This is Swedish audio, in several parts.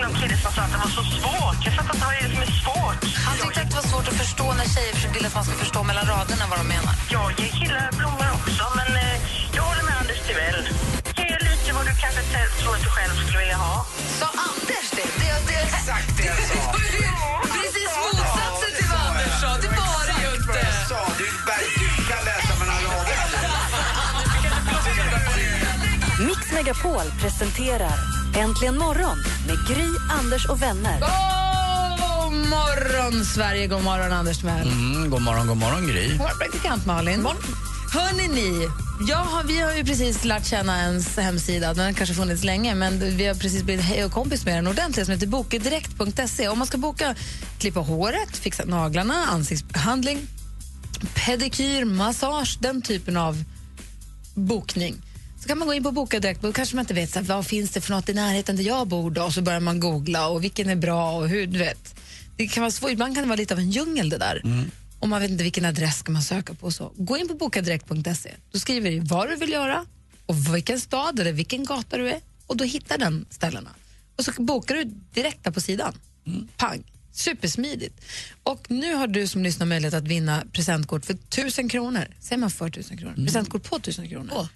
in någon kille som sa att det var så svårt. Jag fattar inte vad det är som är svårt. Han tyckte att det var svårt att förstå när tjejer vill att man ska förstå mellan raderna vad de menar. Jag ger killar blommor också, men eh, jag håller med Anders Timell. Ge lite vad du kanske tror att du själv skulle vilja ha. Sa Anders det? det, det Exakt det jag sa. Precis motsatsen till vad Anders sa. Det var det ju inte. Du, du kan läsa mellan raderna. Mix Megapol presenterar Äntligen morgon med Gry, Anders och vänner. God morgon, Sverige. God morgon, Anders Timell. Mm, god morgon, god morgon Gry. Vår praktikant Malin. Hörni ni, jag har, vi har ju precis lärt känna ens hemsida. Den har kanske funnits länge, men vi har precis blivit hej och kompis med den ordentligt som heter bokedirekt.se. Om man ska boka klippa håret, fixa naglarna, ansiktsbehandling, pedikyr, massage, den typen av bokning. Så kan man gå in på Boka direkt och kanske man inte vet så här, vad finns det för något i närheten där jag bor då? och så börjar man googla och vilken är bra och hur, du vet. Det kan vara svårt, ibland kan det vara lite av en djungel det där. Och man vet inte vilken adress ska man söka på. Så. Gå in på bokadirekt.se. Då skriver du vad du vill göra och vilken stad eller vilken gata du är och då hittar den ställena. Och så bokar du direkt där på sidan. Pang. Supersmidigt. Och nu har du som lyssnar möjlighet att vinna presentkort för tusen kronor. Säger man för tusen kronor? Presentkort på tusen kronor. Eh,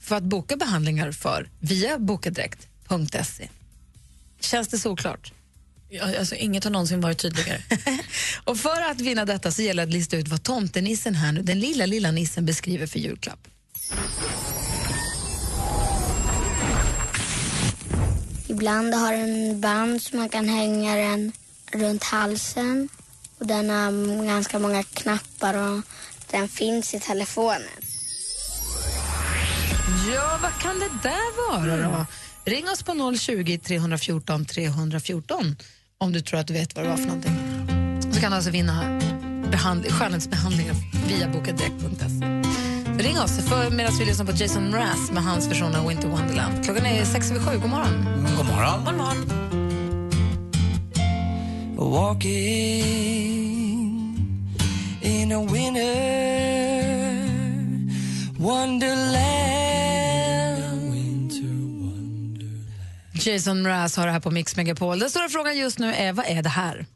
för att boka behandlingar för via bokadirekt.se. Känns det såklart? Alltså, inget har någonsin varit tydligare. Och för att vinna detta så gäller det att lista ut vad tomtenissen här nu, den lilla, lilla nissen beskriver för julklapp. Ibland har den band som man kan hänga den runt halsen. Och den har ganska många knappar och den finns i telefonen. Ja, vad kan det där vara då? Ring oss på 020 314 314 om du tror att du vet vad det var för någonting. Så kan du alltså vinna behand- skönhetsbehandlingar via bokadirekt.se. Ring oss för medan vi lyssnar på Jason Mraz med hans version av Winter Wonderland. Klockan är sex över sju. God morgon. God morgon. God morgon. Walking in a winter wonderland. Jason Mraz har det här på Mix Megapol. Den stora frågan just nu är, vad är det här?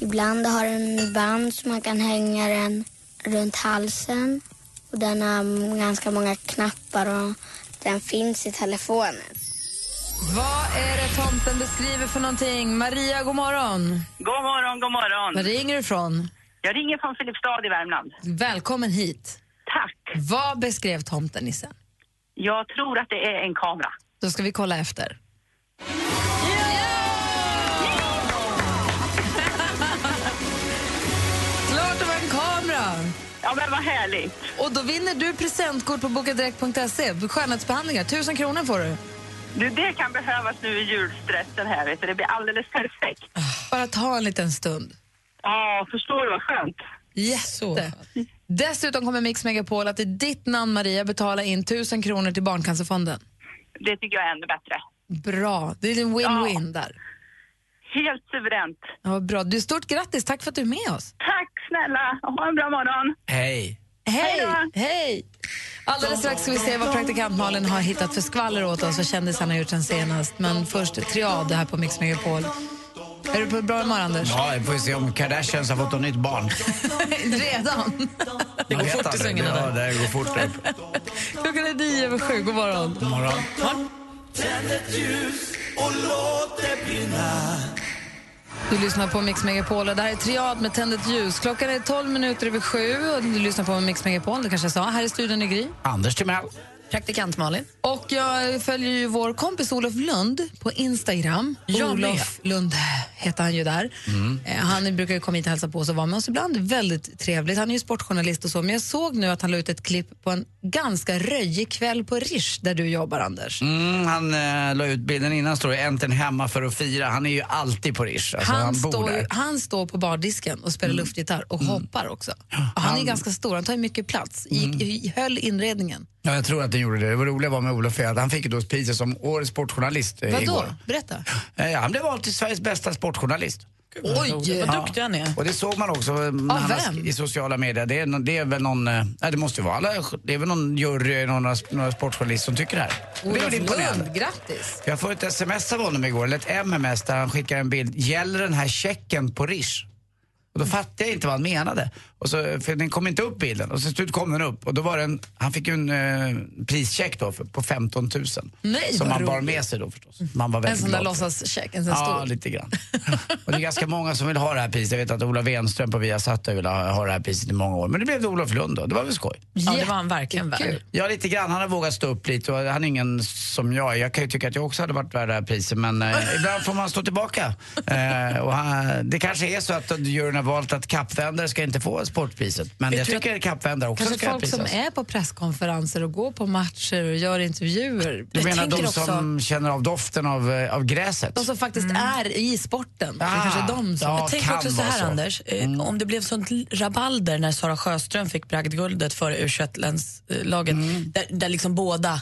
Ibland har den band som man kan hänga den runt halsen. Och den har ganska många knappar och den finns i telefonen. Vad är det tomten beskriver för någonting? Maria, god morgon. God morgon, god morgon. Var ringer du ifrån? Jag ringer från Filipstad i Värmland. Välkommen hit. Vad beskrev tomten Nissen? Jag tror att det är en kamera. Då ska vi kolla efter. Klart det var en kamera! Ja, men vad härligt. Och då vinner du presentkort på bokadirekt.se. Skönhetsbehandlingar, tusen kronor får du. Du, det kan behövas nu i julstressen här, vet du. Det blir alldeles perfekt. Bara ta en liten stund. Ja, förstår du vad skönt? Jätte. Dessutom kommer Mix Megapol att i ditt namn, Maria, betala in tusen kronor till Barncancerfonden. Det tycker jag är ännu bättre. Bra. Det är en win-win där. Helt suveränt. Ja, bra. Du, stort grattis. Tack för att du är med oss. Tack snälla. Ha en bra morgon. Hej. Hej! Hej! Alldeles strax ska vi se vad praktikant Malin har hittat för skvaller åt oss och kändisarna har gjort sen senast. Men först triad här på Mix Megapol. Är du på bra humör, Anders? Ja, vi får se om Kardashians har fått ett nytt barn. Redan? Det går fort i svängarna Ja, det går fort. Där. Klockan är nio över sju. God morgon. God morgon. Tänd ett ljus och låt det brinna. Du lyssnar på Mix Megapol och det här är Triad med Tänd ett ljus. Klockan är 12 minuter över sju och du lyssnar på Mix Megapol, det kanske jag sa. Här i studion i Gry. Anders Timell. Praktikant Malin. Och jag följer ju vår kompis Olof Lund på Instagram. Jag Olof Lund heter han ju där. Eh, Han brukar ju komma hit och hälsa på oss och vara med oss ibland. Väldigt trevligt. Han är ju sportjournalist och så. Men jag såg nu att han la ut ett klipp på en ganska röjig kväll på Rish där du jobbar, Anders. Mm, han äh, la ut bilden innan, står det äntligen hemma för att fira. Han är ju alltid på Rish. Alltså, han, han, står. Mm. han står på bardisken och spelar luftgitarr och hoppar också. Och han, är han- ganska stor, han tar ju mycket plats. I, i, höll inredningen. Ja, jag tror att den gjorde det. Det var roliga var med Olof är att han fick då priset som årets sportjournalist eh, Vadå? igår. Berätta. Eh, han blev vald till Sveriges bästa sportjournalist. Oj! Vad duktig han är. Och det såg man också eh, när han har vem? sk- i sociala medier. Det är, det är väl någon, eh, nej det måste ju vara alla, det är väl någon jury, några, några sportjournalister som tycker det här. Det är Olof väl imponerande. Lund, grattis! Jag får ett sms av honom igår, eller ett MMS där han skickar en bild. Gäller den här checken på Rish? Och då fattade jag inte vad han menade. Och så, för den kom inte upp bilden. Och så slut kom den upp. Och då var det en, han fick ju en eh, prischeck då för, på 15 000. Nej, som han bar med sig då förstås. Man var En sån där låtsascheck, en sån Ja, stor. lite grann. och det är ganska många som vill ha det här priset. Jag vet att Ola Wenström på Viasat har velat ha ha det här priset i många år. Men det blev det Olof Lund då. Det var väl skoj. Ja, det var han verkligen värd. Ja, lite grann. Han har vågat stå upp lite och han är ingen som jag. Jag kan ju tycka att jag också hade varit värd det här priset men eh, ibland får man stå tillbaka. Eh, och han, det kanske är så att juryn har valt att kappvändare ska inte få sportpriset. Men jag, tror tycker att kappvändare också Kanske ska folk som prisas. är på presskonferenser och går på matcher och gör intervjuer. Du Jag menar de också- som känner av doften av, eh, av gräset? De som faktiskt är i sporten. det Ah, kanske är de som... ja. Jag tänker också så här, så. Anders. Eh, Om det blev sånt rabalder när Sara Sjöström fick bragdguldet för U21-laget, där, där liksom båda,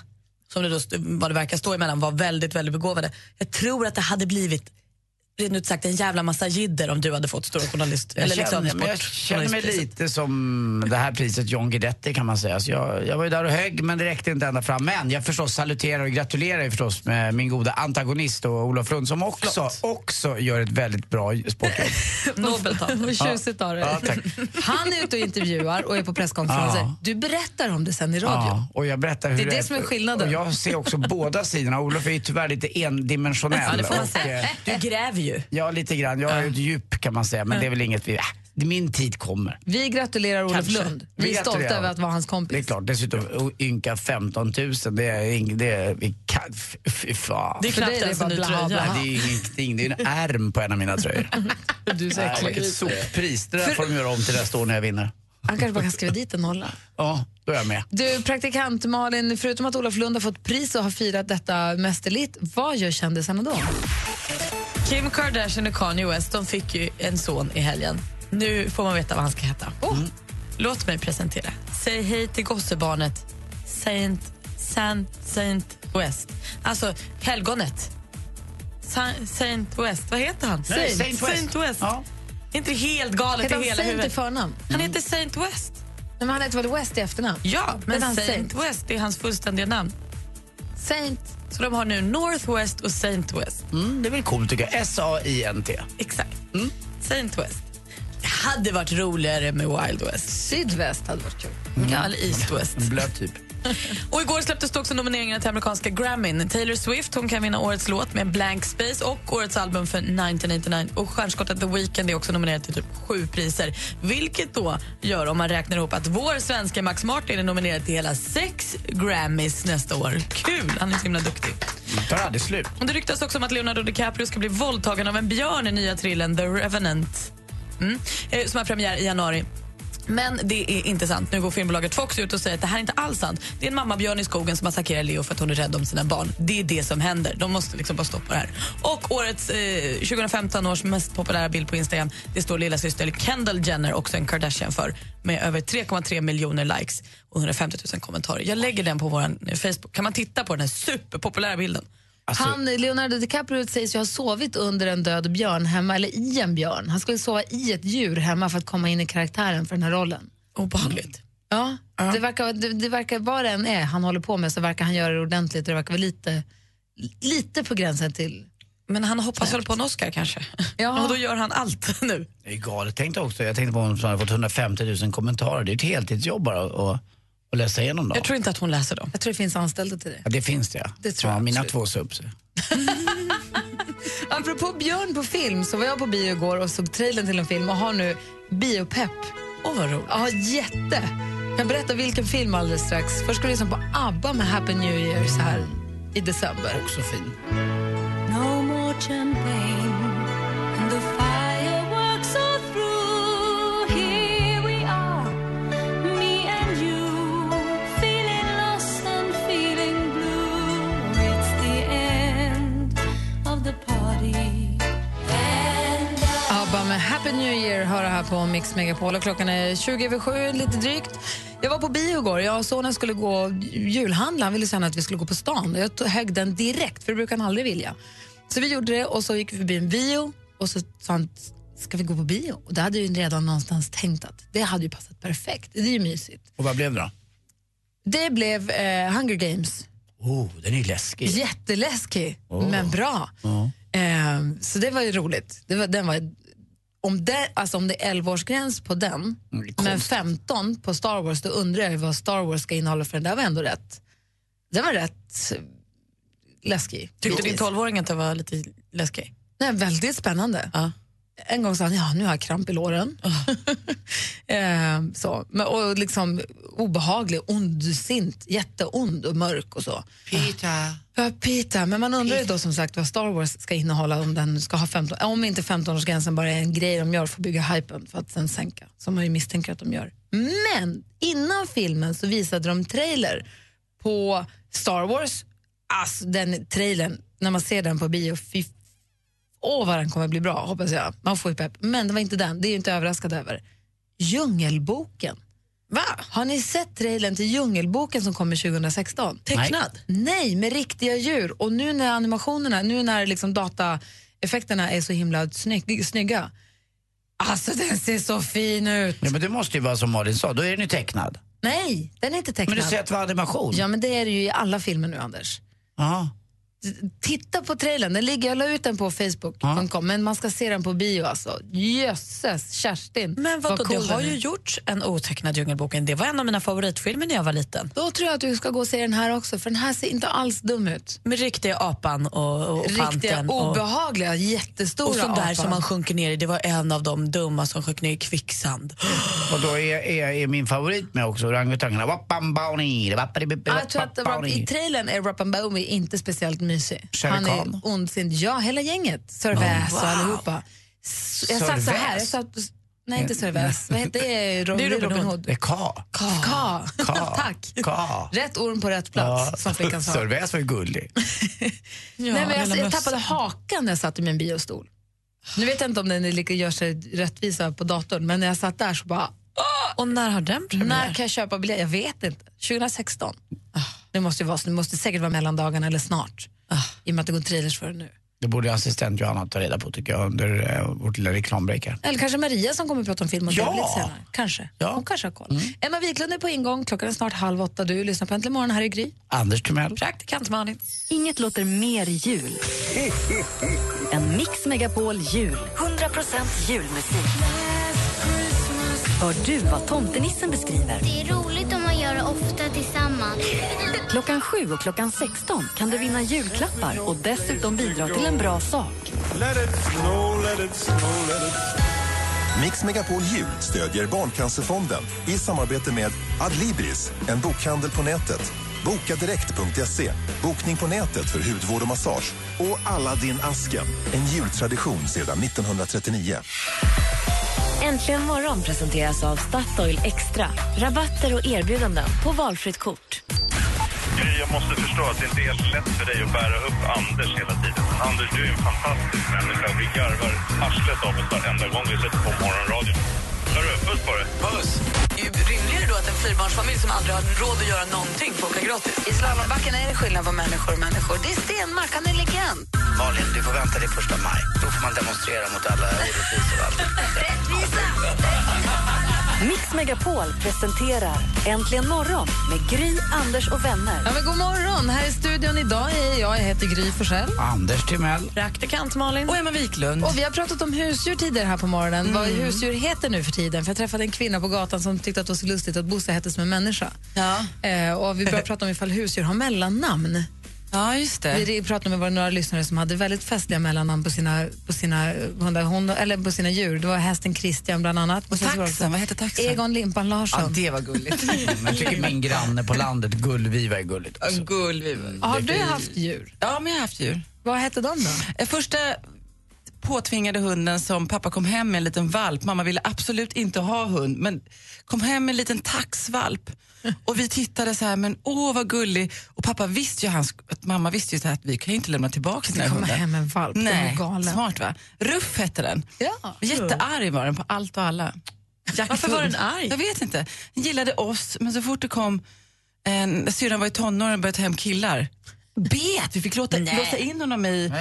som det då vad det verkar stå emellan, var väldigt, väldigt begåvade. Jag tror att det hade blivit rent ut sagt en jävla massa jidder om du hade fått stora journalist... Jag eller känner, liksom jag känner mig lite som det här priset John Guidetti kan man säga. Så jag, jag var ju där och högg men det räckte inte ända fram. Men jag förstås saluterar och gratulerar ju förstås med min goda antagonist och Olof Lund som också, också gör ett väldigt bra sportjobb. Nobelt av Vad tjusigt av dig. Ja, tack. Han är ute och intervjuar och är på presskonferenser. Ja. Du berättar om det sen i radio. Ja, och jag berättar hur Det är det som är skillnaden. Och jag ser också båda sidorna. Olof är ju tyvärr lite endimensionell. Ja, det får man och, säga. eh, Du gräver ju. Ja, lite grann. Jag har ju ett djup kan man säga, men det är väl inget vi... Äh, min tid kommer. Vi gratulerar Olof Kanske. Lund. Vi är Vi stolta gratulerar. över att vara hans Det är kompis. klart, dessutom ynka 15 000, det är inget... Det är, vi kan, fy fan. Det är För knappt är ens en ny tröja. det är ju ingenting, det är en ärm på en av mina tröjor. Du är så äcklig. vilket soppris, det där får de göra om till nästa år när jag vinner. Han kanske bara kan skriva dit en nolla. Ja, då är jag med. Du, praktikant Malin, förutom att Olof Lund har fått pris och har firat detta mästerligt, vad gör kändisarna då? Kim Kardashian och Kanye West de fick ju en son i helgen. Nu får man veta vad han ska heta. Mm. Låt mig presentera. Säg hej till gossebarnet Saint, Saint, Saint West. Alltså helgonet. Sa- Saint West. Vad heter han? Nej, Saint West. Saint West. Ja. Inte helt galet i hela Saint huvudet? förnamn? Han heter Saint West. Nej, men han heter väl West i efternamn? Ja, men han Saint, Saint? West är hans fullständiga namn. Saint. Så de har nu Northwest och Saint West. Mm, det är väl coolt tycker jag. S-A-I-N-T. Exakt. Saint West. Det hade varit roligare med Wild West. Sydväst hade varit kul. Ja, eller East West. Blöt typ. Och igår släpptes också nomineringarna till amerikanska Grammyn. Taylor Swift hon kan vinna årets låt med Blank Space och årets album för 1989. Och stjärnskottet The Weeknd är också nominerad till typ sju priser. Vilket då gör, om man räknar ihop, att vår svenska Max Martin är nominerad till hela sex Grammys nästa år. Kul! Han är så himla duktig. Tar aldrig slut. Och det ryktas också om att Leonardo DiCaprio ska bli våldtagen av en björn i nya thrillern The Revenant. Mm. Eh, Som har premiär i januari. Men det är inte sant. Nu går filmbolaget Fox ut och säger att det här är inte alls sant. Det är en mammabjörn i skogen som attackerar Leo för att hon är rädd om sina barn. Det är det som händer. De måste liksom bara stoppa det här. Och årets eh, 2015 års mest populära bild på Instagram det står lilla syster Kendall Jenner, också en Kardashian, för med över 3,3 miljoner likes och 150 000 kommentarer. Jag lägger den på vår eh, Facebook. Kan man titta på den här superpopulära bilden? Alltså, Han, Leonardo DiCaprio sägs ju ha sovit under en död björn hemma, eller i en björn. Han skulle sova i ett djur hemma för att komma in i karaktären för den här rollen. Obehagligt. Ja, Det, verkar, det, det verkar, vad det än är han håller på med så verkar han göra det ordentligt. Det verkar vara lite, lite på gränsen till... Men han hoppas väl på en Oscar kanske? Ja. Och då gör han allt nu. det är galet. Tänkte också, jag tänkte på om som hade fått 150 000 kommentarer. Det är ett heltidsjobb bara att, att läsa igenom dem. Jag tror inte att hon läser dem. Jag tror det finns anställda till det. Ja, det finns det ja. Det tror ja, jag Mina två subs. Apropå björn på film så var jag på bio igår och såg trailern till en film och har nu biopepp. Åh, vad roligt. Ja, jätte. Jag kan berätta vilken film alldeles strax. Först ska vi lyssna på ABBA med Happy New Year så här i december. Också fin. No more champagne på Mix Megapol. Och klockan är 20 över 7, lite drygt. Jag var på bio igår. Jag och sonen skulle gå julhandla. Han ville säga att vi skulle gå på stan. Jag tog- högg den direkt, för det brukar han aldrig vilja. Så vi gjorde det och så gick vi förbi en bio och så sa han, ska vi gå på bio? Och det hade ju redan någonstans tänkt att det hade ju passat perfekt. Det är ju mysigt. Och vad blev det då? Det blev eh, Hunger Games. Oh, den är ju läskig. Jätteläskig, Åh. men bra. Ja. Eh, så det var ju roligt. Det var, den var, om, det, alltså om det är 11-årsgräns på den, Mm, men konstigt. 15 på Star Wars, då undrar jag vad Star Wars ska innehålla för den där var ändå rätt. Den var rätt eh, läskig. Tyckte din bitvis. 12-åring att det var lite läskig? Nej, väldigt spännande. Ja. En gång sa han, ja nu har jag kramp i låren. eh, så. Men, och liksom obehaglig, ondsint, jätteond och mörk och så. Peter. Ja, Peter. Men man undrar ju då som sagt vad Star Wars ska innehålla om den ska ha 15, om inte 15-årsgränsen bara är en grej de gör för att bygga hypen för att sen sänka, som man ju misstänker att de gör. Men innan filmen så visade de trailer på Star Wars. Alltså den trailern, när man ser den på bio, fy Åh vad den kommer bli bra, hoppas jag. Man får ju pepp. Men det var inte den, det är jag inte överraskad över. Djungelboken. Va? Har ni sett trailern till Djungelboken som kommer 2016? Tecknad? Nej, med riktiga djur. Och nu när animationerna, nu när liksom dataeffekterna är så himla snygg, snygga. Alltså den ser så fin ut. Ja, men det måste ju vara som Malin sa, då är den ju tecknad. Nej, den är inte tecknad. Men du säger att det var animation? Ja, men det är det ju i alla filmer nu, Anders. Ja. Titta på trailern, den ligger, jag la ut den på facebook.com, men man ska se den på bio alltså. Jösses, Kerstin. Men vadå, vad cool det har ju gjorts en otecknad Djungelboken. Det var en av mina favoritfilmer när jag var liten. Då tror jag att du ska gå och se den här också, för den här ser inte alls dum ut. Med riktiga apan och, och Riktiga panten. och, obehagliga, jättestora och sån där apan. som man sjunker ner i. Det var en av de dumma som sjönk ner i kvicksand. Och då är, är, är min favorit med också, orangutangerna. Wappambauni, wappadibibi, Ja, jag tror att det var, wappabauni. I trailern är Rapambaumi inte speciellt mysig. Shere Han Khan. är ondsint. Ja, hela gänget. Sörväs Oh, wow. allihopa. Jag satt så här. Jag satt, nej, inte Sörväs. Vad heter det? Ro- Det är Robin Hood. Det är Ka. Ka. Ka. Ka. Tack. Ka. Rätt orm på rätt plats, som flickan sa. Sörväs var ju gullig. Ja, nej, men jag, jag tappade hakan när jag satt i min biostol. Nu vet jag inte om den är gör sig rättvisa på datorn, men när jag satt där så bara... Och när har den premiär? När kan jag köpa biljett? Jag vet inte. 2016. Det måste, ju vara, det måste säkert vara mellandagarna eller snart. I och med att det går trailers för det nu. Det borde assistent Johanna ta reda på tycker jag under uh, vårt lilla reklambreak. Eller kanske Maria som kommer att prata om film och Ja. Senare. Kanske. Ja. Hon kanske har koll. Emma Wiklund är på ingång. Klockan är snart halv åtta. Du lyssnar på Äntligen morgon här i Gry. Anders Timell. Praktikant Malin. Inget låter mer jul än Mix Megapol jul. 100% julmusik. Hör du vad tomtenissen beskriver? Det är roligt om man gör det ofta tillsammans. Klockan 7 och klockan 16 kan du vinna julklappar och dessutom bidra till en bra sak. Let it snow, let it snow, let it Mix Megapol Jul stödjer Barncancerfonden i samarbete med Adlibris, en bokhandel på nätet. Bokadirekt.se, bokning på nätet för hudvård och massage. Och Aladdin-asken, en jultradition sedan 1939. Äntligen morgon presenteras av Statoil Extra. Rabatter och erbjudanden på valfritt kort. Jag måste förstå att det inte är helt lätt för dig att bära upp Anders hela tiden. Anders, du är en fantastisk människa. Vi garvar arslet av oss varenda gång vi sätter på morgonradion. Hörru, puss på dig. Puss! Rimligare då att en fyrbarnsfamilj som aldrig har råd att göra någonting får åka gratis. I slalombacken är det skillnad på människor och människor. Det är Stenmark, han är legend. Malin, du får vänta till första maj. Då får man demonstrera mot alla orättvisor och allt. Mix Megapol presenterar Äntligen morgon med Gry, Anders och vänner. Ja, men god morgon. Här i studion idag är jag, jag heter Gry Forssell. Anders Timell. Praktikant Malin. Och Emma Wiklund. Och vi har pratat om husdjur tidigare här på morgonen. Vad husdjur heter nu för tiden. För Jag träffade en kvinna på gatan som tyckte att det var så lustigt att Bosse hette som en människa. Ja. Eh, och vi började prata om ifall husdjur har mellannamn. Ja, just det. Vi pratade med några lyssnare som hade väldigt festliga mellannamn på sina, på sina, hundar, hund, eller på sina djur. Det var hästen Christian bland annat. Och taxen, också vad heter taxen? Egon Limpan Larsson. Ja, det var gulligt. Jag tycker min granne på landet, Gullviva, är gulligt. Också. Gullviva. Har du haft djur? Ja, men jag har haft djur. Vad hette de då? Eh, Första påtvingade hunden som pappa kom hem med en liten valp. Mamma ville absolut inte ha hund, men kom hem med en liten taxvalp. Och vi tittade så här, men åh vad gullig. Och pappa visste ju, hans, att mamma visste ju så här, att vi kan ju inte lämna tillbaka den här komma hunden. hem en valp, Nej, galen. smart va? Ruff hette den. Ja. Jättearg var den på allt och alla. Varför var den arg? Jag vet inte. Den gillade oss, men så fort det kom en, syrran var i tonåren och började ta hem killar. Bet! Vi fick låta, låsa in honom i,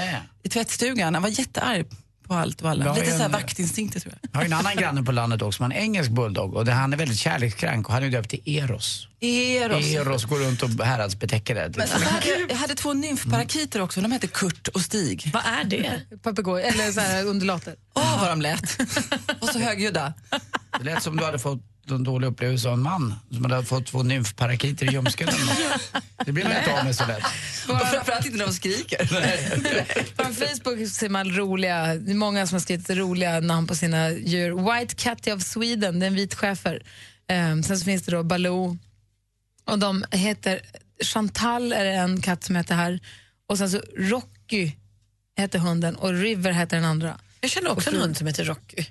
i tvättstugan. Han var jättearg på allt och alla. Jag Lite ju så här en- vaktinstinkter tror jag. Jag har ju en annan granne på landet också, en engelsk bulldog och det, han är väldigt kärlekskrank och han är döpt till Eros. Eros. Eros går runt och häradsbetäcker det. Men så hade jag, jag hade två nymfparakiter också, de hette Kurt och Stig. Vad är det? Papegoj, eller så här undulater. Åh vad de lät. och så högljudda. Det lät som du hade fått en dålig upplevelse av en man som hade fått två nymfparakiter i ljumsken. Det blir man inte av med så lätt. Framförallt inte när de skriker. På Facebook ser man roliga, det är många som har skrivit roliga namn på sina djur. White Catty of Sweden, det är en vit schäfer. Um, sen så finns det då Baloo. Och de heter, Chantal är en katt som heter här. Och sen så Rocky heter hunden och River heter den andra. Jag känner också en hund som heter Rocky.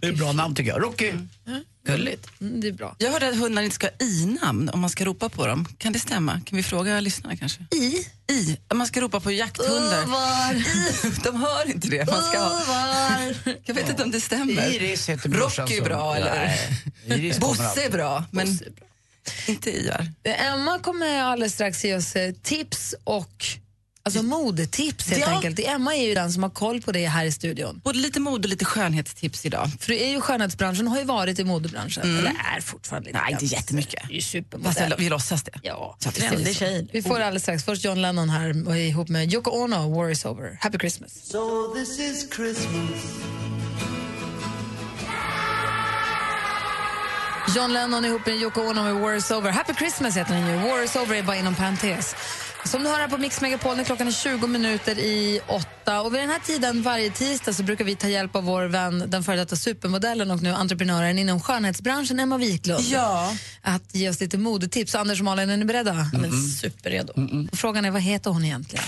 Det är ett bra namn tycker jag. Rocky. Gulligt. Mm, det är bra. Jag hörde att hundar inte ska ha i-namn om man ska ropa på dem. Kan det stämma? Kan vi fråga lyssnarna kanske? I? I. Om man ska ropa på jakthundar. Uvar. De hör inte det. Man ska ha. Jag vet inte om det stämmer. Iris heter brorsan Rocky är som- bra eller? Nej, Iris Bosse är bra, men inte Ivar. Emma kommer alldeles strax ge oss eh, tips och alltså modetips helt Ja. enkelt. Emma är ju den som har koll på det här i studion. Både lite mode och lite skönhetstips idag. För du är ju skönhetsbranschen, har ju varit i modebranschen. Mm. Eller är fortfarande lite Nej, inte jättemycket. Det är ju Fast vi låtsas det. Ja, Så det tjej. Vi får det alldeles strax. Först John Lennon här och ihop med Yoko Ono, War is over. Happy Christmas. So this is Christmas. John Lennon ihop med Yoko Ono med War is over. Happy Christmas heter den ju. War is over är bara inom parentes. Som du hör här på Mix Megapol, när klockan är 20 minuter i åtta. Och vid den här tiden varje tisdag så brukar vi ta hjälp av vår vän, den före detta supermodellen och nu entreprenören inom skönhetsbranschen, Emma Wiklund. Ja. Att ge oss lite modetips. Anders och Malin, är ni beredda? Men superredo. Och Frågan är, vad heter hon egentligen?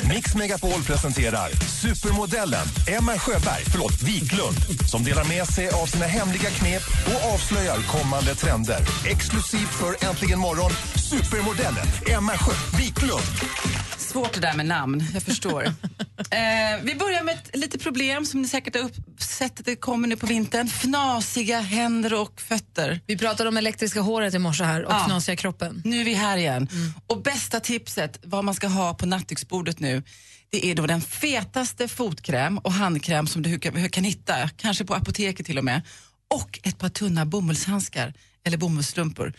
Mix Megapol presenterar supermodellen Emma Sjöberg, förlåt, Wiklund som delar med sig av sina hemliga knep och avslöjar kommande trender. Exklusivt för Äntligen morgon, supermodellen Emma Sjö Wiklund. Svårt det där med namn, jag förstår eh, vi börjar med ett litet problem som ni säkert har uppsett att det kommer nu på vintern. Fnasiga händer och fötter. Vi pratade om elektriska håret i morse här och Ja. knasiga kroppen. Nu är vi här igen. Och bästa tipset vad man ska ha på nattduksbordet nu det är då den fetaste fotkräm och handkräm som du kan, kan hitta, kanske på apoteket till och med. Och ett par tunna bomullshandskar eller bomullsstrumpor.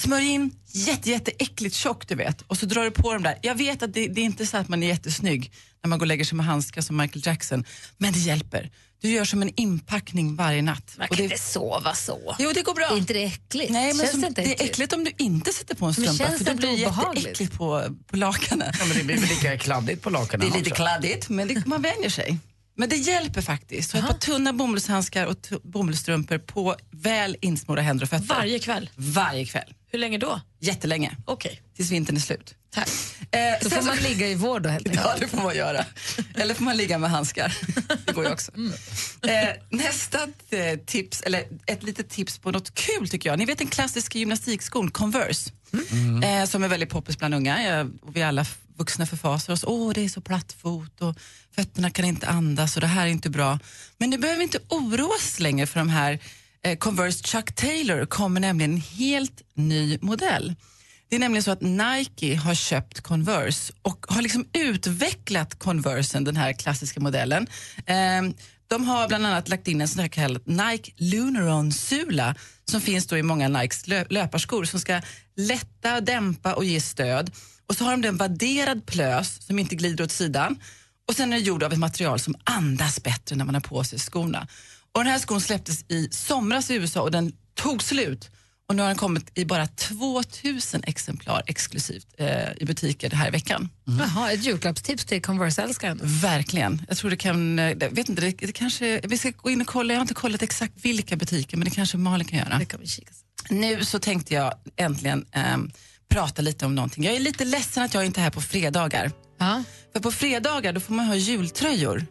Smörj in jätte, jätteäckligt tjockt du vet och så drar du på dem där. Jag vet att det, det är inte så att man är jättesnygg när man går och lägger sig med handskar som Michael Jackson, men det hjälper. Du gör som en inpackning varje natt. Man Och kan det- inte sova så. Jo, det går bra. Är inte det äckligt? Nej, men som, det inte det är äckligt? äckligt om du inte sätter på en Men strumpa känns för det då blir det jätteäckligt på, på lakanen. Ja, men det blir väl lika kladdigt på lakanen Det är lite också. kladdigt, men det, man vänjer sig. Men det hjälper faktiskt. Så ett par tunna bomullshandskar och bomullsstrumpor på väl insmorda händer och fötter. Varje kväll? Varje kväll. Hur länge då? Jättelänge. Okej. Tills vintern är slut. Tack. Eh, sen får man så- ligga i vård då helt enkelt. Ja, det får man göra. Eller får man ligga med handskar. Det går ju också. Eh, nästa eh, tips, eller ett litet tips på något kul tycker jag. Ni vet den klassiska gymnastikskon Converse eh, som är väldigt poppis bland unga. Jag, och vi alla vuxna förfasar oss. Åh, det är så platt fot och fötterna kan inte andas och det här är inte bra. Men nu behöver inte oroa oss längre för de här Eh, Converse Chuck Taylor kommer nämligen en helt ny modell. Det är nämligen så att Nike har köpt Converse och har liksom utvecklat Conversen, den här klassiska modellen. Ehm, de har bland annat lagt in en sån här kallad Nike Lunaron-sula som finns då i många Nikes löparskor som ska lätta, dämpa och ge stöd. Och så har de en vadderad plös som inte glider åt sidan. Och sen är den gjord av ett material som andas bättre när man har på sig skorna. Och den här skon släpptes i somras i USA och den tog slut. Och nu har den kommit i bara 2000 exemplar exklusivt eh, i butiker här i veckan. Jaha, ett julklappstips till Converse-älskaren. Verkligen. Jag tror det kan, eh, jag vet inte, det, det kanske, vi ska gå in och kolla, jag har inte kollat exakt vilka butiker men det kanske Malin kan göra. Det kan vi kika. Nu så tänkte jag äntligen ehm, prata lite om någonting. Jag är lite ledsen att jag inte är här på fredagar. Ja. För på fredagar då får man ha jultröjor.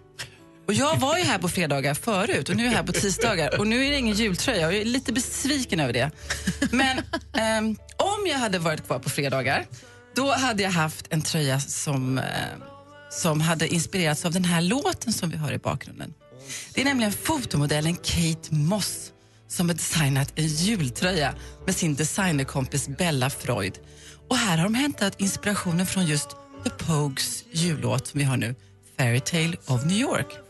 Och jag var ju här på fredagar förut och nu är jag här på tisdagar och nu är det ingen jultröja och jag är lite besviken över det. Men ehm, om jag hade varit kvar på fredagar då hade jag haft en tröja som, eh, som hade inspirerats av den här låten som vi hör i bakgrunden. Det är nämligen fotomodellen Kate Moss som har designat en jultröja med sin designerkompis Bella Freud. Och här har de hämtat inspirationen från just The Pogues jullåt som vi har nu, Fairytale of New York.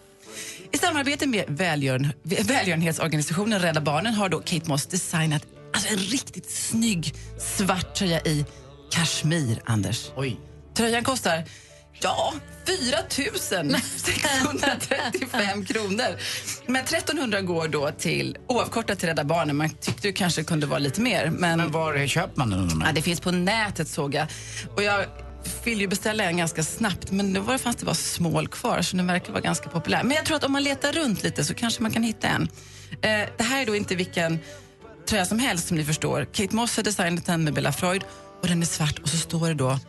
I samarbete med välgören, välgörenhetsorganisationen Rädda Barnen har då Kate Moss designat alltså en riktigt snygg svart tröja i kashmir, Anders. Oj. Tröjan kostar Ja, 4 635 kronor. Men 1300 går då till oavkortat till Rädda Barnen. Man tyckte det kanske kunde vara lite mer. Men, Men var köper man den? Ja, det finns på nätet såg jag. Och jag vill ju beställa en ganska snabbt men då var, fanns det bara smål kvar så den verkar vara ganska populär. Men jag tror att om man letar runt lite så kanske man kan hitta en. Eh, det här är då inte vilken tröja som helst som ni förstår. Kate Moss har designat den med Bella Freud och den är svart och så står det då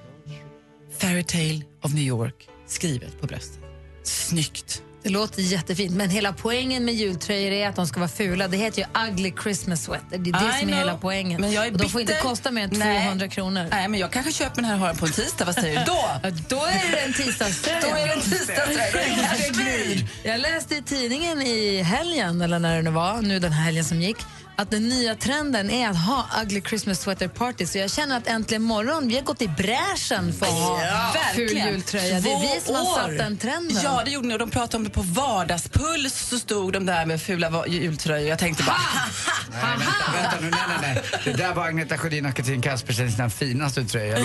Fairy tale of New York skrivet på bröstet. Snyggt. Det låter jättefint, men hela poängen med jultröjor är att de ska vara fula. Det heter ju ugly Christmas sweater. Det är det I som är know. hela poängen. Men jag är och de får inte kosta mer än Nej. 200 kronor. Nej, men jag kanske köper den här och har den på en tisdag. Vad säger du då? Är det en tisdagströja. Då är det en tisdagströja. Jag läste i tidningen i helgen, eller när det nu var, nu den här helgen som gick, att den nya trenden är att ha ugly Christmas sweater party. Så jag känner att äntligen morgon, vi har gått i bräschen för att ha ful verkligen. jultröja. Det är vi som har satt den trenden. Ja, det gjorde ni och de pratade om det på Vardagspuls så stod de där med fula jultröjor. Jag tänkte bara, Nej, vänta, vänta nu, nej, nej, nej. Det där var Agneta Sjödin och Katrin Kaspersen sina finaste tröjor.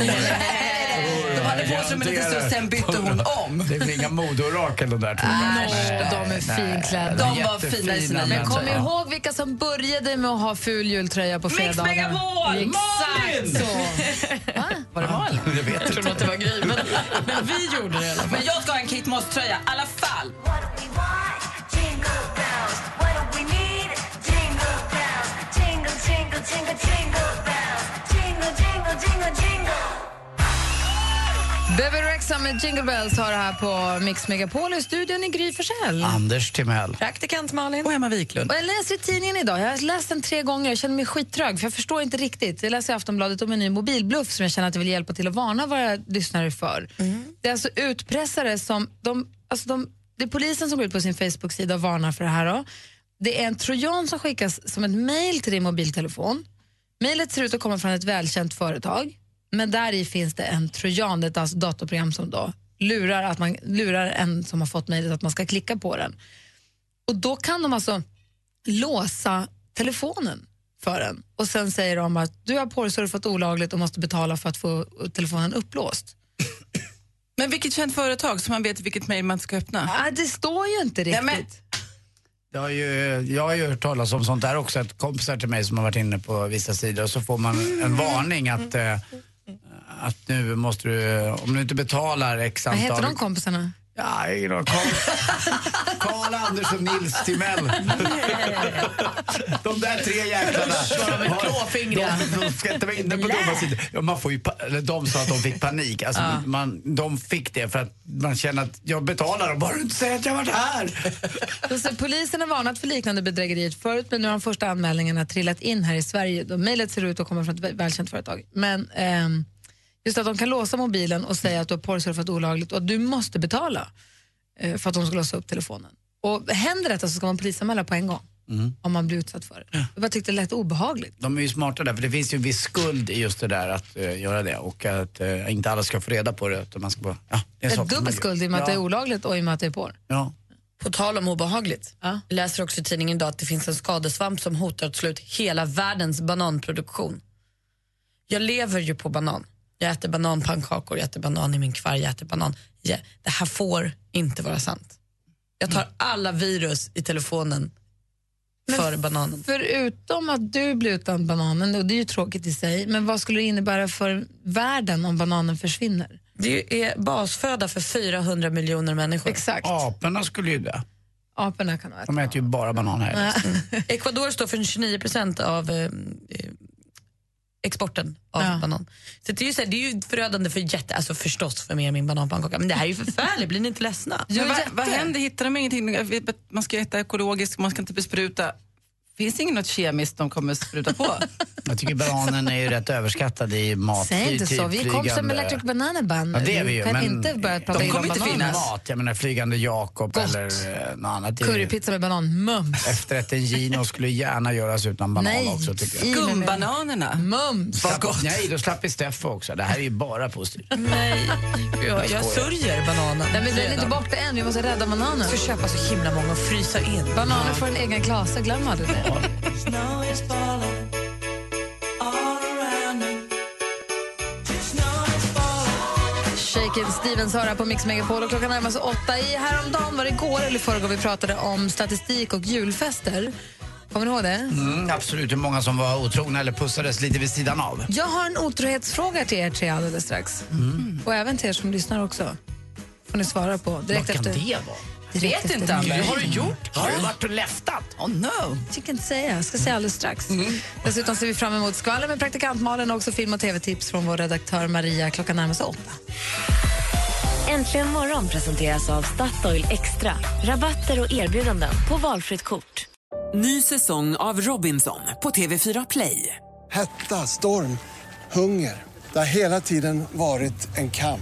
De hade på sig en liten stund, sen bytte hon om. Det är väl inga modeorakel de där två. Äsch, de är finklädda. De var fina i sina Men kom ihåg vilka som började med att ha ful jultröja på Mix fredagar. Megapol! Exakt Malin! så. Va? Var det Malin? Jag vet Jag tror att det var Gry, men, men vi gjorde det i alla fall. Men jag ska ha en Kate Moss-tröja i alla fall. Bebe Rexha med Jingle Bells har det här på Mix Megapol i studion i Gry Forssell. Anders Timell. Praktikant Malin. Och Emma Wiklund. Och jag läser i tidningen idag, jag har läst den tre gånger, jag känner mig skittrög för jag förstår inte riktigt. Jag läser i Aftonbladet om en ny mobilbluff som jag känner att jag vill hjälpa till att varna våra lyssnare för. Det är alltså utpressare som, de, alltså de, det är polisen som går ut på sin Facebook-sida och varnar för det här. Då. Det är en trojan som skickas som ett mejl till din mobiltelefon. Mejlet ser ut att komma från ett välkänt företag, men där i finns det en trojan, ett alltså datorprogram som då lurar, att man, lurar en som har fått mejlet att man ska klicka på den. Och då kan de alltså låsa telefonen för en och sen säger de att du har porrsurfat olagligt och måste betala för att få telefonen upplåst. Men vilket känt företag så man vet vilket mejl man ska öppna? Ah, det står ju inte riktigt. men- Jag har, ju, jag har ju hört talas om sånt där också, att kompisar till mig som har varit inne på vissa sidor och så får man en varning att, eh, att nu måste du, om du inte betalar x Vad antal... heter de kompisarna? Ja, ingen aning. Karl, Anders och Nils Timell. De där tre jäklarna. Vad de är klåfingriga. De, ska inte vara inne på dumma sidor. Ja, man får ju, pa- eller de sa att de fick panik. Alltså, man, de fick det för att man känner att jag betalar och bara du inte säger att jag varit här. Så, polisen har varnat för liknande bedrägerier förut men nu har de första anmälningarna trillat in här i Sverige. Mejlet ser ut att komma från ett vä- välkänt företag. Men ehm, just att de kan låsa mobilen och säga att du har porrsurfat olagligt och att du måste betala eh, för att de ska låsa upp telefonen. Och händer detta så ska man polisanmäla på en gång om man blir utsatt för det. Jag bara tyckte det lät obehagligt. De är ju smarta där, för det finns ju en viss skuld i just det där att eh, göra det och att eh, inte alla ska få reda på det. Utan man ska bara, ja, det är en dubbel skuld i och med att ja. det är olagligt och i och med att det är porr. Ja. På tal om obehagligt. Ja. Jag läser också i tidningen idag att det finns en skadesvamp som hotar att slå ut hela världens bananproduktion. Jag lever ju på banan. Jag äter bananpannkakor, jag äter banan i min kvarg, jag äter banan. Ja, det här får inte vara sant. Jag tar alla virus i telefonen Men bananen. Förutom att du blir utan bananen, och det är ju tråkigt i sig, men vad skulle det innebära för världen om bananen försvinner? Det är basföda för 400 miljoner människor. Exakt. Aporna skulle ju det. Aporna kan äta De äter ju bara banan här. Ecuador står för 29 procent av eh, eh, exporten av banan. Så det är, ju så här, det är ju förödande för jätte, alltså förstås för mer min bananpannkaka, men det här är ju förfärligt, blir ni inte ledsna? Men vad, vad händer? Hittar de ingenting? Man ska äta ekologiskt, man ska inte bespruta. Finns det inget något kemiskt de kommer spruta på? Jag tycker bananen är ju rätt överskattad i mat. Säg inte typ så. Vi är kompisar med Electric Banana Band. Ja, det är vi ju. kan men inte börja prata de kommer inte finnas. Mat, jag menar flygande Jakob Gott. eller eh, något annat. Currypizza med banan, mums. Efterrätten Gino skulle gärna göras utan banan Nej, också tycker i jag. Gumbananerna. Mums. Slapp, nej, då slapp vi Steffo också. Det här är ju bara positivt. Nej, jag, jag sörjer bananen. Nej, men den är inte borta än, vi måste rädda bananen. Jag ska köpa så himla många och frysa in. Bananer får en egen klase, glöm aldrig det. Shaken Stevens hör här på Mix Megapol och klockan närmar sig åtta. I häromdagen, var det igår eller förrgår vi pratade om statistik och julfester. Kommer ni ihåg det? Mm, absolut, hur många som var otrogna eller pussades lite vid sidan av. Jag har en otrohetsfråga till er tre alldeles strax. Och även till er som lyssnar också. Får ni svara på direkt Vad kan efter. det vara? Vet inte, nyheter. Har du gjort? Har du varit och läftat? Oh no. Jag tänker inte säga. Jag ska säga alldeles strax. Dessutom ser vi fram emot skvaller med praktikant Malin och också film och tv-tips från vår redaktör Maria. Klockan närmar sig åtta. Äntligen morgon presenteras av Statoil Extra. Rabatter och erbjudanden på valfritt kort. Ny säsong av Robinson på TV4 Play. Hetta, storm, hunger. Det har hela tiden varit en kamp.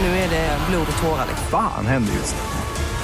Nu är det blod och tårar. Fan händer just nu.